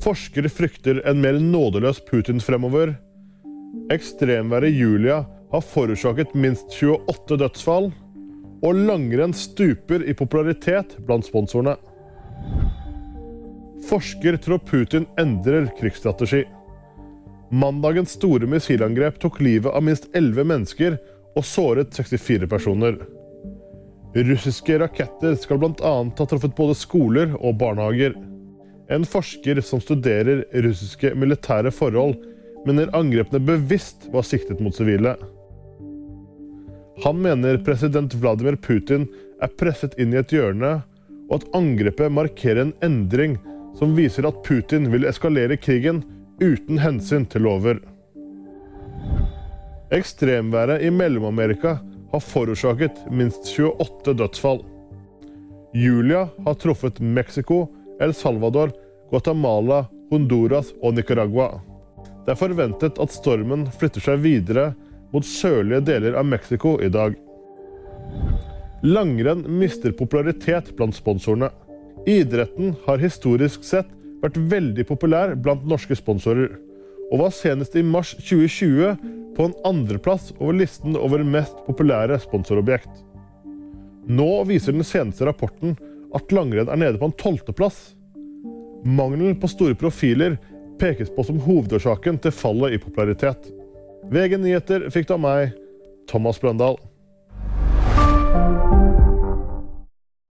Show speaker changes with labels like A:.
A: Forskere frykter en mer nådeløs Putin fremover. Ekstremværet Julia har forårsaket minst 28 dødsfall. Og langrenn stuper i popularitet blant sponsorene. Forsker tror Putin endrer krigsstrategi. Mandagens store missilangrep tok livet av minst 11 mennesker og såret 64 personer. Russiske raketter skal bl.a. ha truffet både skoler og barnehager. En forsker som studerer russiske militære forhold, mener angrepene bevisst var siktet mot sivile. Han mener president Vladimir Putin er presset inn i et hjørne, og at angrepet markerer en endring som viser at Putin vil eskalere krigen uten hensyn til lover. Ekstremværet i Mellom-Amerika har forårsaket minst 28 dødsfall. Julia har truffet Mexico, El Salvador, Guatemala, Honduras og Nicaragua. Det er forventet at stormen flytter seg videre mot sørlige deler av Mexico i dag. Langrenn mister popularitet blant sponsorene. Idretten har historisk sett vært veldig populær blant norske sponsorer, og var senest i mars 2020 på en andreplass over listen over mest populære sponsorobjekt. Nå viser den seneste rapporten at langrenn er nede på en tolvteplass. Mangelen på store profiler pekes på som hovedårsaken til fallet i popularitet. VG nyheter fikk du av meg, Thomas Brøndal.